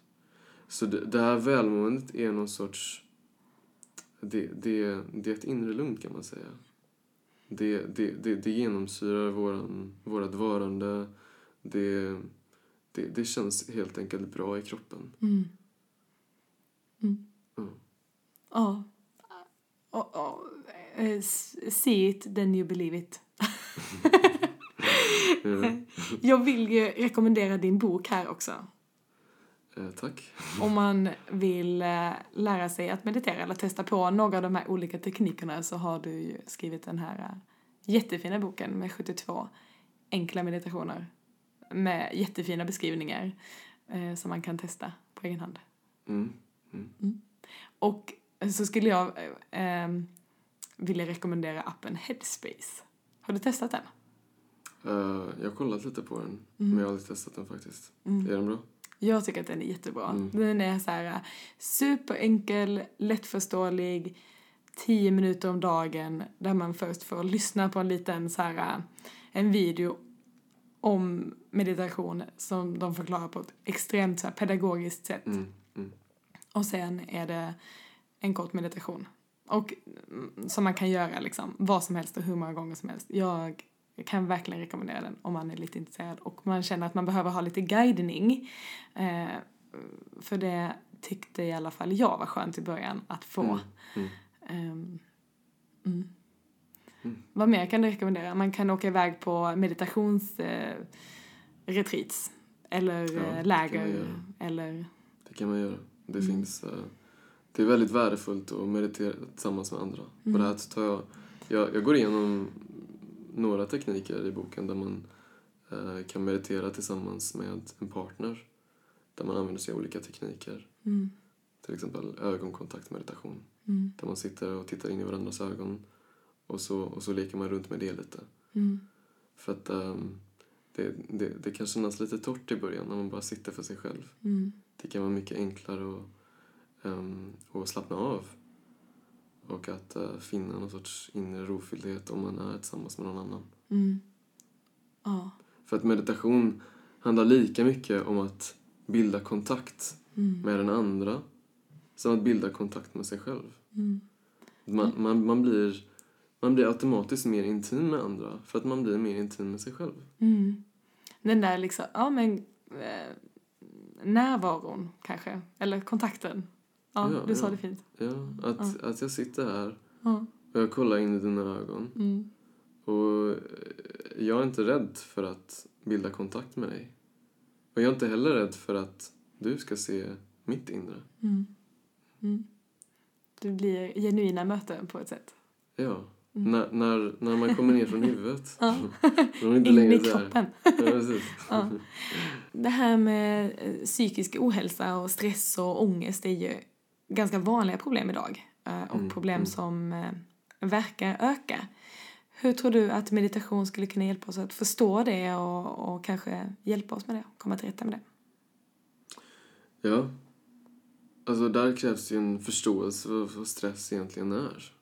Så det, det här välmåendet är någon sorts... Det, det, det är ett inre lugn kan man säga. Det, det, det, det genomsyrar våran, vårat varande. Det, det, det känns helt enkelt bra i kroppen. Mm. Mm. Mm. Ja. Eh, s- see it, then you believe it. Mm. [laughs] Jag vill ju rekommendera din bok här också. Eh, tack. Om man vill eh, lära sig att meditera eller testa på några av de här olika teknikerna så har du ju skrivit den här eh, jättefina boken med 72 enkla meditationer med jättefina beskrivningar eh, som man kan testa på egen hand. Mm. Mm. Och så skulle jag eh, eh, vilja rekommendera appen Headspace. Har du testat den? Eh, jag har kollat lite på den, men jag har aldrig testat den faktiskt. Mm. Är den bra? Jag tycker att den är jättebra. Mm. Den är så här eh, superenkel, lättförståelig, tio minuter om dagen där man först får lyssna på en liten så här, en video om meditation som de förklarar på ett extremt så här, pedagogiskt sätt. Mm, mm, Och sen är det en kort meditation. Och mm, som man kan göra liksom vad som helst och hur många gånger som helst. Jag kan verkligen rekommendera den om man är lite intresserad och man känner att man behöver ha lite guidning. Eh, för det tyckte i alla fall jag var skönt i början att få. mm, mm. Ehm, mm. Mm. Vad mer kan du rekommendera? Man kan åka iväg på meditationsretreats. Eh, eller Ja, eh, läger. Eller, Det kan man göra. Det Mm. finns... eh, det är väldigt värdefullt att meditera tillsammans med andra. Mm. Och det här tar jag, jag... Jag går igenom några tekniker i boken där man eh, kan meditera tillsammans med en partner. Där man använder sig av olika tekniker. mm, Till exempel ögonkontaktmeditation. mm, Där man sitter och tittar in i varandras ögon. Och så, och så leker man runt med det lite. mm, För att ehm, det, det, det kan kännas lite torrt i början när man bara sitter för sig själv. mm, Det kan vara mycket enklare att, um, att slappna av. Och att eh, finna någon sorts inre rofylldhet om man är tillsammans med någon annan. mm. Ja. För att meditation handlar lika mycket om att bilda kontakt Mm, med den andra som att bilda kontakt med sig själv. mm, Man, man, man, blir, man blir automatiskt mer intim med andra för att man blir mer intim med sig själv. mm. Den där liksom, ja men eh, närvaron kanske, eller kontakten. Ja, Ja, du sa det fint. Ja, att, att jag sitter här och jag kollar in i dina ögon Mm, och jag är inte rädd för att bilda kontakt med dig. Och jag är inte heller rädd för att du ska se mitt inre. mm, mm. Det blir genuina möten på ett sätt. Ja. Mm. När, när, när man kommer ner från huvudet. [laughs] Ja. In i kroppen. [laughs] Ja. [laughs] Ja. Det här med eh, psykisk ohälsa och stress och ångest är ju ganska vanliga problem idag. eh, Och Mm, problem mm. som eh, verkar öka. Hur tror du att meditation skulle kunna hjälpa oss att förstå det och, och kanske hjälpa oss med det? Komma till rätta med det? Ja. Alltså där krävs ju en förståelse för vad stress egentligen är.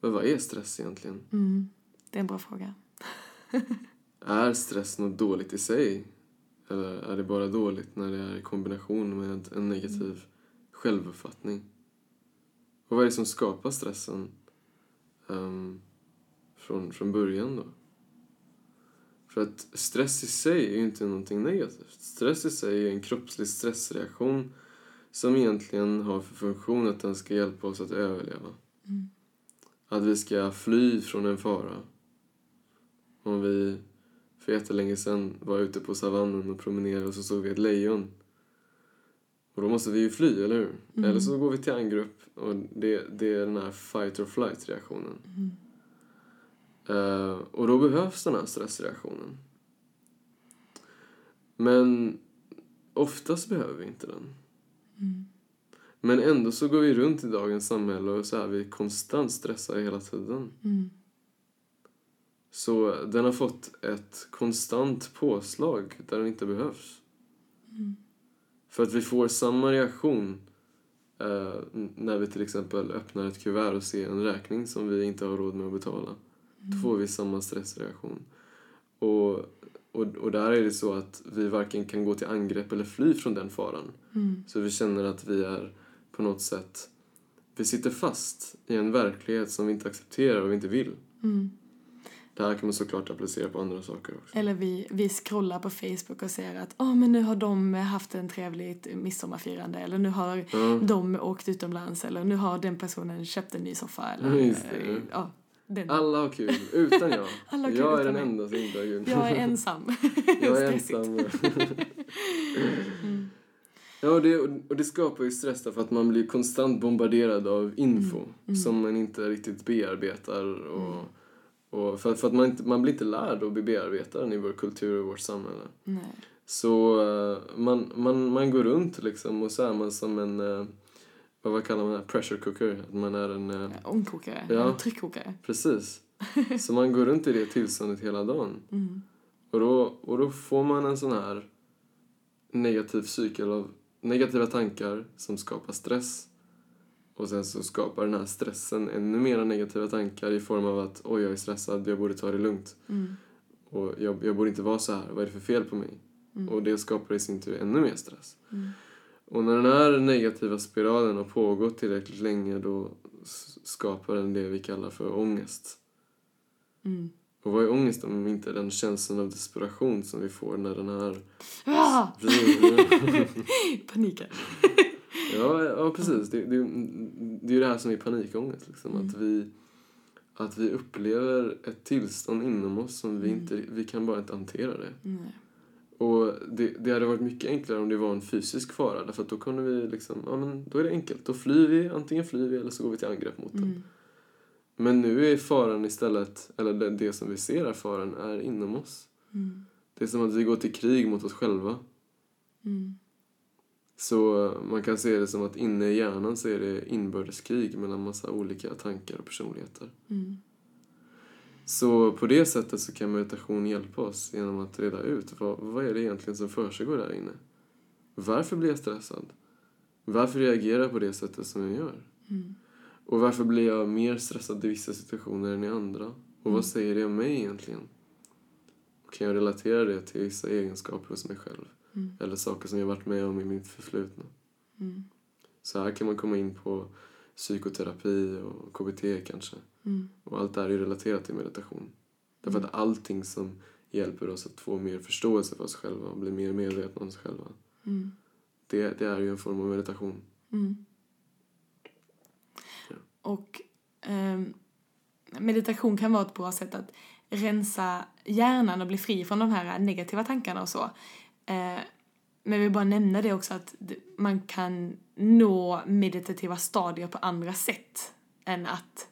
Men vad är stress egentligen? Mm. Det är en bra fråga. [laughs] Är stress något dåligt i sig? Eller är det bara dåligt när det är i kombination med en negativ självuppfattning? Och vad är det som skapar stressen ehm, från, från början då? För att stress i sig är ju inte någonting negativt. Stress i sig är en kroppslig stressreaktion som egentligen har för funktion att den ska hjälpa oss att överleva. Mm. Att vi ska fly från en fara. Om vi för jättelänge sedan var ute på savannen och promenerade och så såg vi ett lejon. Och då måste vi ju fly, eller hur? Mm. Eller så går vi till angrepp och det, det är den här fight or flight reaktionen. Mm. Eh, och då behövs den här stressreaktionen. Men oftast behöver vi inte den. Mm. Men ändå så går vi runt i dagens samhälle och så är vi konstant stressade hela tiden. Mm. Så den har fått ett konstant påslag där den inte behövs. Mm. För att vi får samma reaktion eh, när vi till exempel öppnar ett kuvert och ser en räkning som vi inte har råd med att betala. Då får vi samma stressreaktion. Och, och, och där är det så att vi varken kan gå till angrepp eller fly från den faran. Mm. Så vi känner att vi är på något sätt... Vi sitter fast i en verklighet som vi inte accepterar och vi inte vill. Mm. Det här kan man såklart applicera på andra saker också. Eller vi, vi scrollar på Facebook och ser att oh, men nu har de haft en trevligt midsommarfirande eller nu har Ja, de åkt utomlands eller nu har den personen köpt en ny soffa eller just det. eh, ja, den. alla har kul, utan jag. [laughs] Alla kul jag är den mig. enda som inte har kul. Jag är [laughs] ensam. jag är [laughs] ensam. Mm. Ja, och det, och det skapar ju stress därför att man blir konstant bombarderad av info Mm, mm. som man inte riktigt bearbetar. Och, och för, för att man, inte, man blir inte lärd att bli bearbetad i vår kultur och vårt samhälle. Nej. Så eh, man, man, man går runt liksom och så är man som en, eh, vad, vad kallar man det? Pressure cooker. Att man är en, eh, Ångkokare, Ja. eller tryckkokare. precis. [laughs] Så man går runt i det tillståndet hela dagen. Mm. Och då, och då får man en sån här negativ cykel av negativa tankar som skapar stress. Och sen så skapar den här stressen ännu mer negativa tankar i form av att oj, jag är stressad, jag borde ta det lugnt. Mm. Och jag, jag borde inte vara så här, vad är det för fel på mig? Mm. Och det skapar i sin tur ännu mer stress. Mm. Och när den här negativa spiralen har pågått tillräckligt länge då skapar den det vi kallar för ångest. Mm. Och vad är ångest om inte den känslan av desperation som vi får när den här... Ah! [laughs] [laughs] Paniken. [laughs] ja, ja, precis. Det, det, det är ju det här som är panikångest. Liksom. Att, vi, att vi upplever ett tillstånd inom oss som vi inte... Vi kan bara inte hantera det. Nej. Och det, det hade varit mycket enklare om det var en fysisk fara. Därför då kunde vi liksom... Ja, men då är det enkelt. Då flyr vi. Antingen flyr vi eller så går vi till angrepp mot den. Mm. Men nu är faran istället, eller det, det som vi ser är faran, är inom oss. Mm. Det är som att vi går till krig mot oss själva. Mm. Så man kan se det som att inne i hjärnan så är det inbördeskrig mellan massa olika tankar och personligheter. Mm. Så på det sättet så kan meditation hjälpa oss genom att reda ut vad, vad är det egentligen som försiggår där inne. Varför blir jag stressad? Varför reagerar jag på det sättet som jag gör? Mm. Och varför blir jag mer stressad i vissa situationer än i andra? Och Mm. vad säger det om mig egentligen? Och kan jag relatera det till vissa egenskaper hos mig själv? Mm. Eller saker som jag varit med om i mitt förflutna? Mm. Så här kan man komma in på psykoterapi och KBT kanske. Mm. Och allt det här är relaterat till meditation. Därför att allting som hjälper oss att få mer förståelse för oss själva och bli mer medvetna om oss själva. Mm. Det, det är ju en form av meditation. Mm. Ja. Och ehm, meditation kan vara ett bra sätt att rensa hjärnan och bli fri från de här negativa tankarna och så. Eh, men jag vill bara nämna det också att man kan nå meditativa stadier på andra sätt än att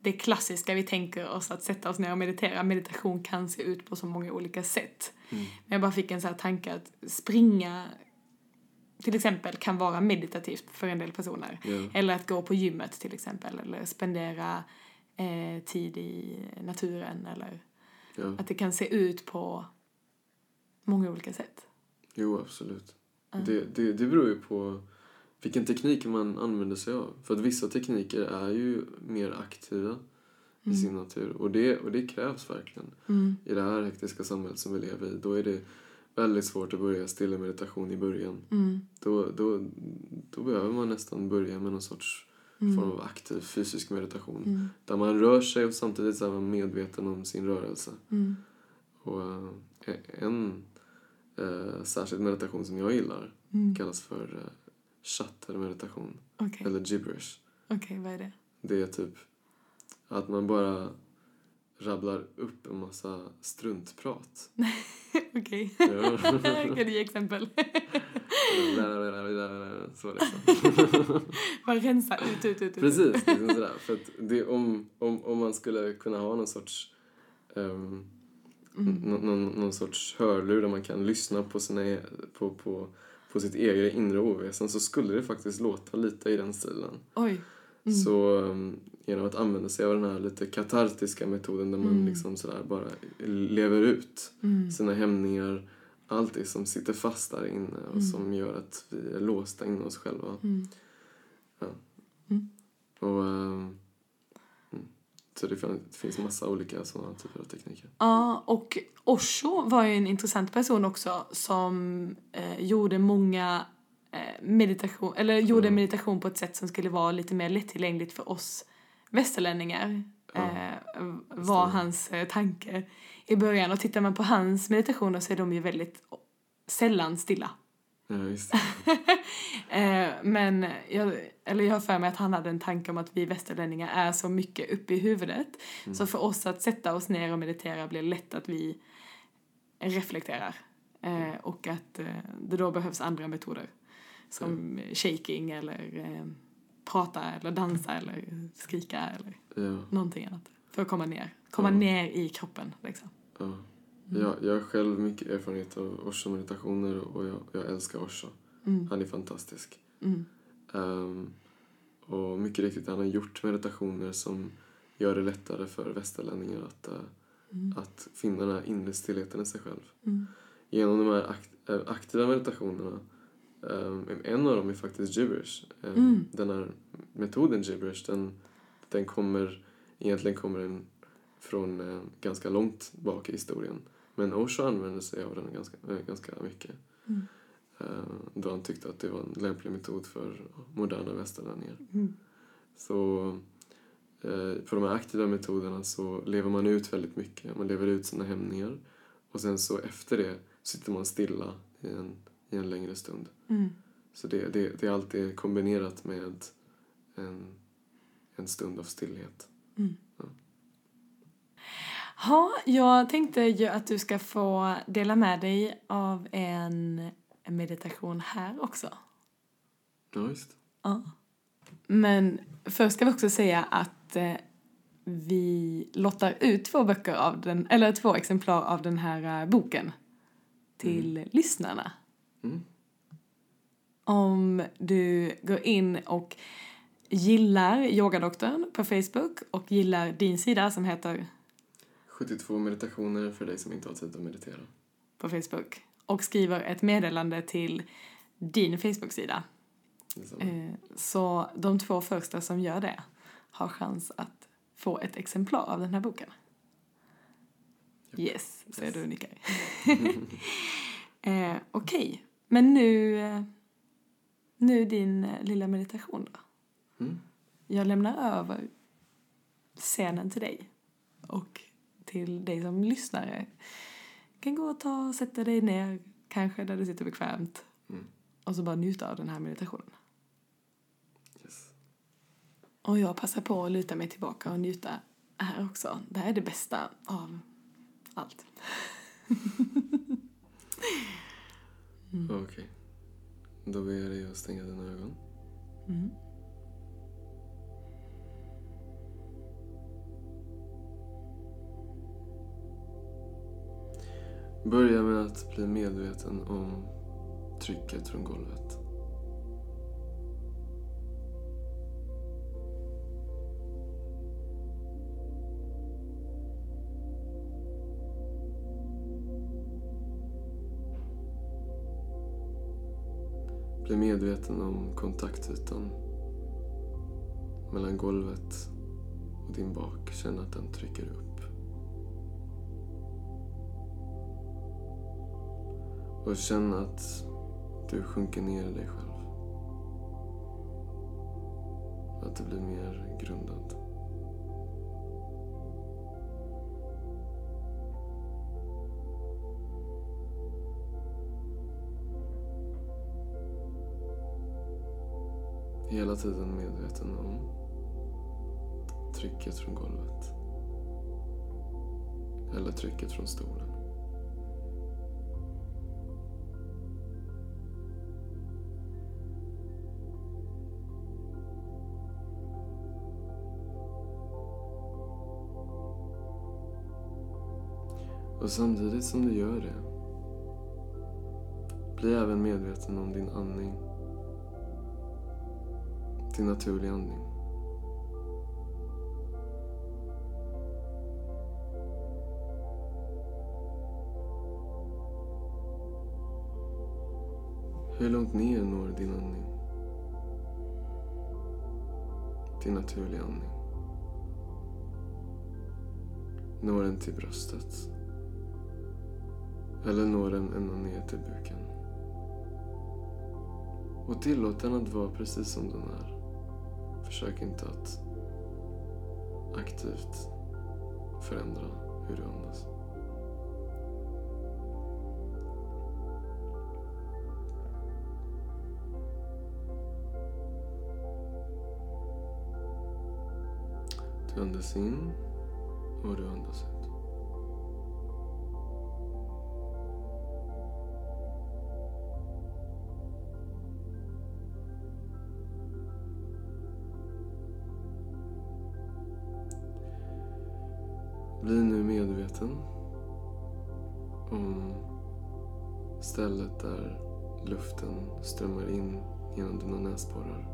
det klassiska vi tänker oss att sätta oss ner och meditera. Meditation kan se ut på så många olika sätt. Men jag bara fick en sån här tanke att springa till exempel kan vara meditativt för en del personer. Ja. Eller att gå på gymmet till exempel. Eller spendera eh, tid i naturen. Eller Ja. att det kan se ut på många olika sätt. Jo, absolut. Det, det, det beror ju på vilken teknik man använder sig av. För att vissa tekniker är ju mer aktiva i sin natur. Och det, och det krävs verkligen. Mm. I det här hektiska samhället som vi lever i, då är det väldigt svårt att börja stilla meditation i början. Mm. Då, då, då behöver man nästan börja med någon sorts Mm. form av aktiv fysisk meditation. Mm. Där man rör sig och samtidigt är man medveten om sin rörelse. Mm. Och eh, en eh, särskild meditation som jag gillar Mm. kallas för eh, chattermeditation. Okej, Eller gibberish. Okej, vad är det? Det är typ att man bara rabblar upp en massa struntprat. [laughs] Okej. Kan du ge exempel? [laughs] Så liksom. Bara rensa ut, ut, ut. Precis, liksom sådär. För att det, om, om, om man skulle kunna ha någon sorts ehm, Mm. nå- någon, någon sorts hörlur där man kan lyssna på, sina, e- på, på, på sitt eget inre oväsen så skulle det faktiskt låta lite i den stilen. Oj. Mm. Så um, genom att använda sig av den här lite katartiska metoden där man Mm. liksom sådär bara lever ut Mm. sina hämningar, allt det som sitter fast där inne och Mm. som gör att vi är låsta in oss själva. Mm. Och, ehm, mm. Så det fin- det finns massa olika sådana typer av tekniker. Ja, och Osho var ju en intressant person också som eh, gjorde många eh, meditation, eller gjorde Mm. meditation på ett sätt som skulle vara lite mer lättillgängligt för oss västerlänningar. Ja, Eh, var hans eh, tanke i början. Och tittar man på hans meditationer så är de ju väldigt sällan stilla. Ja, det. [laughs] Eh, men jag, eller jag har för mig att han hade en tanke om att vi västerlänningar är så mycket uppe i huvudet. Så för oss att sätta oss ner och meditera blir lätt att vi reflekterar. Eh, och att eh, det då behövs andra metoder. Som shaking eller eh, prata eller dansa eller skrika eller Ja, någonting annat. För att komma ner. Komma Ja. ner i kroppen liksom. ja. Jag, jag har själv mycket erfarenhet av Osho-meditationer och jag, jag älskar Osho. Mm. Han är fantastisk. Mm. Ehm, och mycket riktigt, han har gjort meditationer som gör det lättare för västerlänningar att, Mm. att finna den här inre stillheten i sig själv. Mm. Genom de här akt, eh, aktiva meditationerna Um, en av dem är faktiskt gibberish. Um, Mm. Den här metoden gibberish, den, den kommer, egentligen kommer den från eh, ganska långt bak i historien. Men Osho använde sig av den ganska, eh, ganska mycket. Mm. Eh, då han tyckte att det var en lämplig metod för moderna västerlänningar. Mm. Så eh, på de här aktiva metoderna så lever man ut väldigt mycket. Man lever ut sina hämningar. Och sen så efter det sitter man stilla i en, i en längre stund. Mm. Så det, det, det är alltid kombinerat med en, en stund av stillhet. Ja, jag tänkte ju att du ska få dela med dig av en meditation här också. Ja, just. Ja. Men först ska vi också säga att eh, vi lottar ut två böcker av den, eller två exemplar av den här eh, boken till lyssnarna. Mm. Om du går in och gillar Yogadoktorn på Facebook och gillar din sida som heter 72 meditationer för dig som inte har tid att meditera. på Facebook och skriver ett meddelande till din Facebook-sida. Eh, Så de två första som gör det har chans att få ett exemplar av den här boken. Yes, säger du och nickar. [laughs] eh, Okej, men nu, eh, nu din eh, lilla meditation då. Mm. Jag lämnar över scenen till dig och till dig som lyssnare. kan gå och ta och sätta dig ner, kanske där du sitter bekvämt Mm. och så bara njuta av den här meditationen. Yes. Och jag passar på att luta mig tillbaka och njuta här också. Det här är det bästa av allt. [laughs] Okej. Då ber jag dig att stänga dina ögon. Mm. Börja med att bli medveten om trycket från golvet. Bli medveten om kontaktytan mellan golvet och din bak. Känn att den trycker upp. Och känn att du sjunker ner i dig själv. Att du blir mer grundad. Hela tiden medveten om trycket från golvet. Eller trycket från stolen. Och samtidigt som du gör det, bli även medveten om din andning. Din naturliga andning. Hur långt ner når din andning? Din naturliga andning. Når den till bröstet? Eller når den ända ner till buken? Och tillåt den att vara precis som den är. Försök inte att aktivt förändra hur du andas. Du andas in och du andas ut. näsborrar.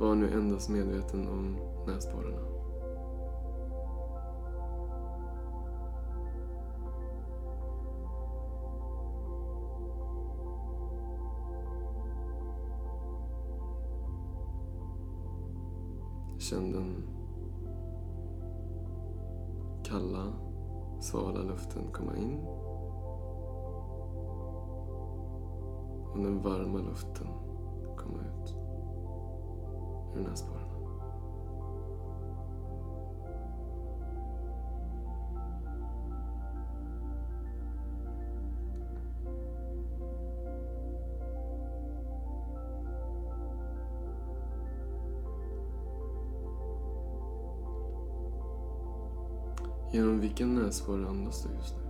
Var nu endast medveten om näsborrarna. Känn den kalla, svala luften komma in Och den varma luften komma ut ur näsborrarna. Genom vilken näsborre andas du just nu?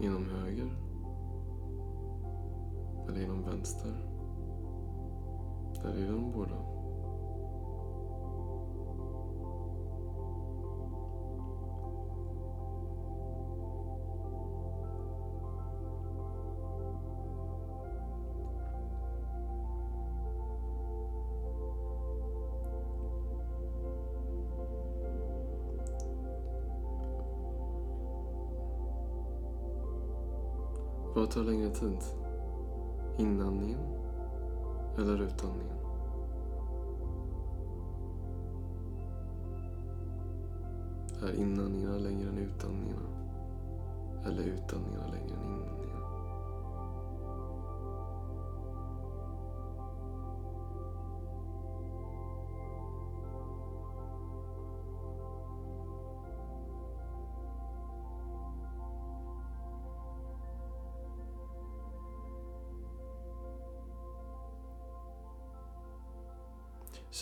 Genom höger? Eller genom vänster? Där är de båda? Vad tar längre tid? Inandningen eller utandningen? Är inandningarna längre än utandningarna? Eller utandningarna längre än inandningarna?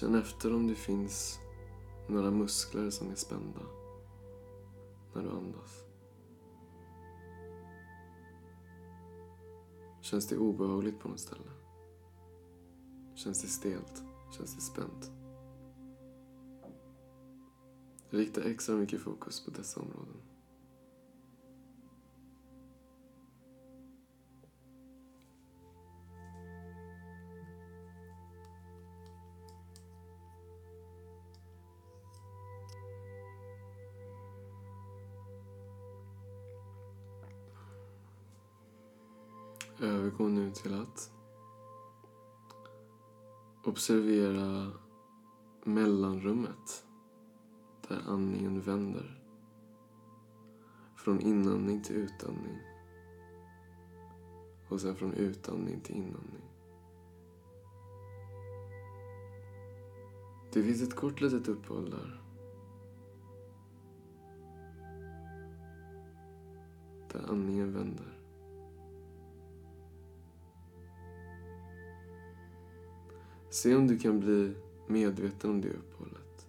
Känn efter om det finns några muskler som är spända när du andas. Känns det obehagligt på något ställe? Känns det stelt? Känns det spänt? Rikta extra mycket fokus på dessa områden. Till att observera mellanrummet där andningen vänder. Från inandning till utandning. Och sen från utandning till inandning. Det finns ett kort litet uppehåll där. Där andningen vänder. Se om du kan bli medveten om det uppehållet.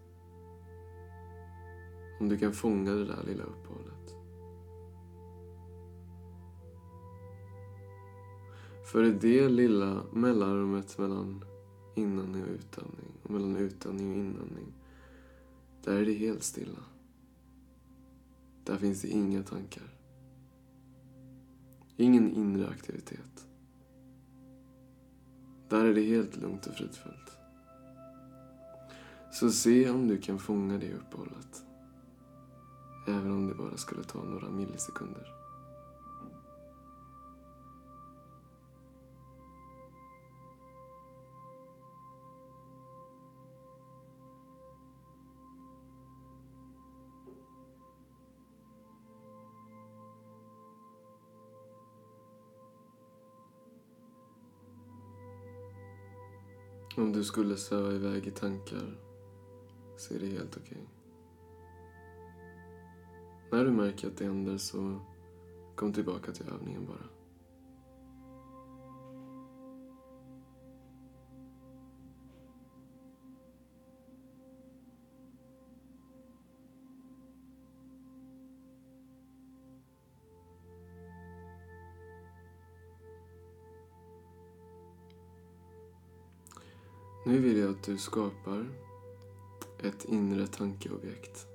Om du kan fånga det där lilla uppehållet. För i det lilla mellanrummet mellan inandning och utandning och mellan utandning och inandning, där är det helt stilla. Där finns det inga tankar. Ingen inre aktivitet. Där är det helt lugnt och fridfullt. Så se om du kan fånga det uppehållet. Även om det bara skulle ta några millisekunder. Om du skulle sväva iväg i tankar så är det helt okej. När du märker att det händer så kom tillbaka till övningen bara. Nu vill jag att du skapar ett inre tankeobjekt.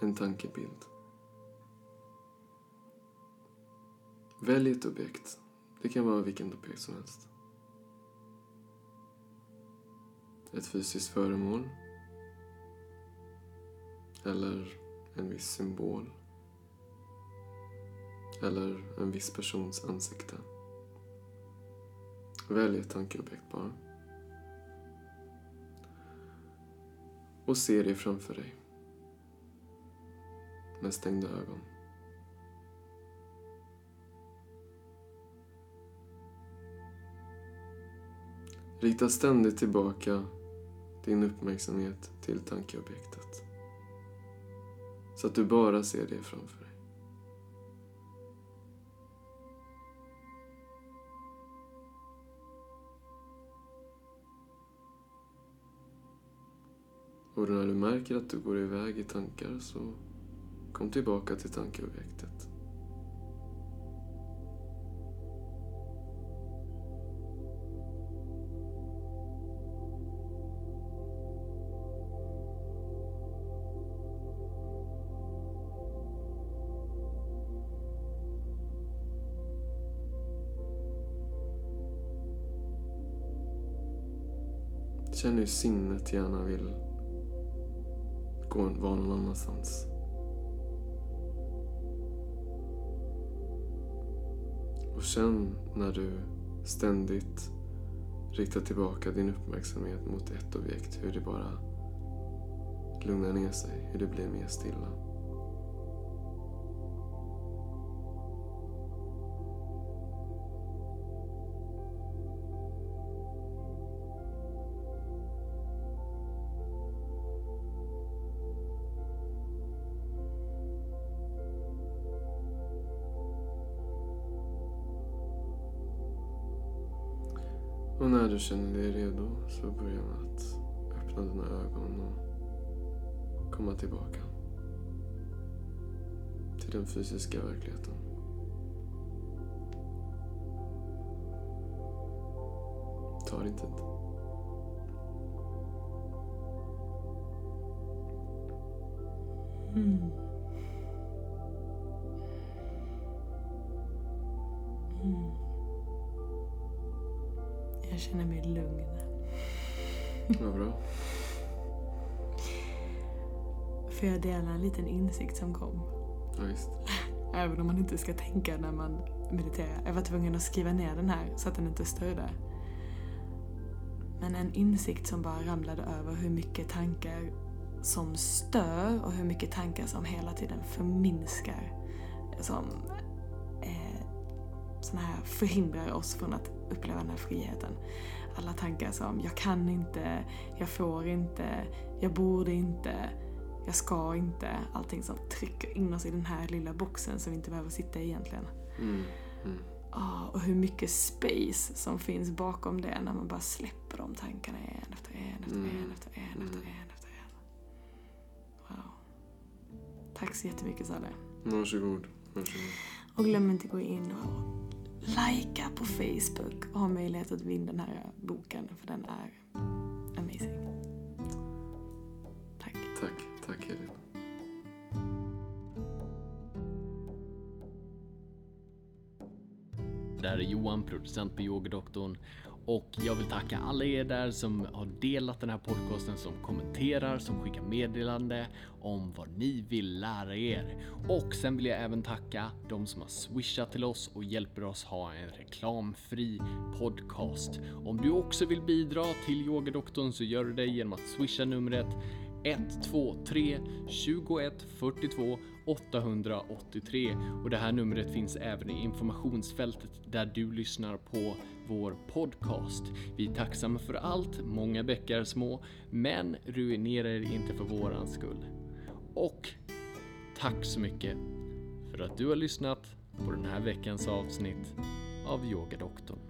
En tankebild. Välj ett objekt. Det kan vara vilket objekt som helst. Ett fysiskt föremål. Eller en viss symbol. Eller en viss persons ansikte. Välj ett tankeobjekt bara. Och se det framför dig. Med stängda ögon. Rikta ständigt tillbaka din uppmärksamhet till tankeobjektet. Så att du bara ser det framför Och när du märker att du går iväg i tankar så kom tillbaka till tankeobjektet. Känn hur sinnet gärna vill gå vara någon annanstans. Och känn när du ständigt riktar tillbaka din uppmärksamhet mot ett objekt, hur det bara lugnar ner sig, hur det blir mer stilla. Du känner dig redo så börja med att öppna dina ögon och komma tillbaka till den fysiska verkligheten. Ta din tid. Mm. Känner mig lugn. Vad bra. För jag delar en liten insikt som kom. Ja, visst. Även om man inte ska tänka när man mediterar. Jag var tvungen att skriva ner den här så att den inte störde. Men en insikt som bara ramlade över hur mycket tankar som stör och hur mycket tankar som hela tiden förminskar. Som såna här förhindrar oss från att uppleva den här friheten. Alla tankar som jag kan inte, jag får inte, jag borde inte, jag ska inte. Allting som trycker in oss i den här lilla boxen som vi inte behöver sitta i egentligen. Mm. Mm. Ah, och hur mycket space som finns bakom det när man bara släpper de tankarna en efter en efter Mm. en efter en efter Mm. en efter en. Wow. Tack så jättemycket Salle. Varsågod. Varsågod. Och glöm inte att gå in och likea på Facebook och ha möjlighet att vinna den här boken för den är amazing. Tack. Tack. Tack Elin. Det här är Johan, producent på Yogadoktorn. Och jag vill tacka alla er där som har delat den här podcasten, som kommenterar, som skickar meddelande om vad ni vill lära er. Och sen vill jag även tacka de som har swishat till oss och hjälper oss ha en reklamfri podcast. Om du också vill bidra till Yogadoktorn så gör du det genom att swisha numret 123 21 42 883 och det här numret finns även i informationsfältet där du lyssnar på vår podcast. Vi är tacksamma för allt, många bäckar små, men ruinera er inte för våran skull. Och tack så mycket för att du har lyssnat på den här veckans avsnitt av Yogadoktorn.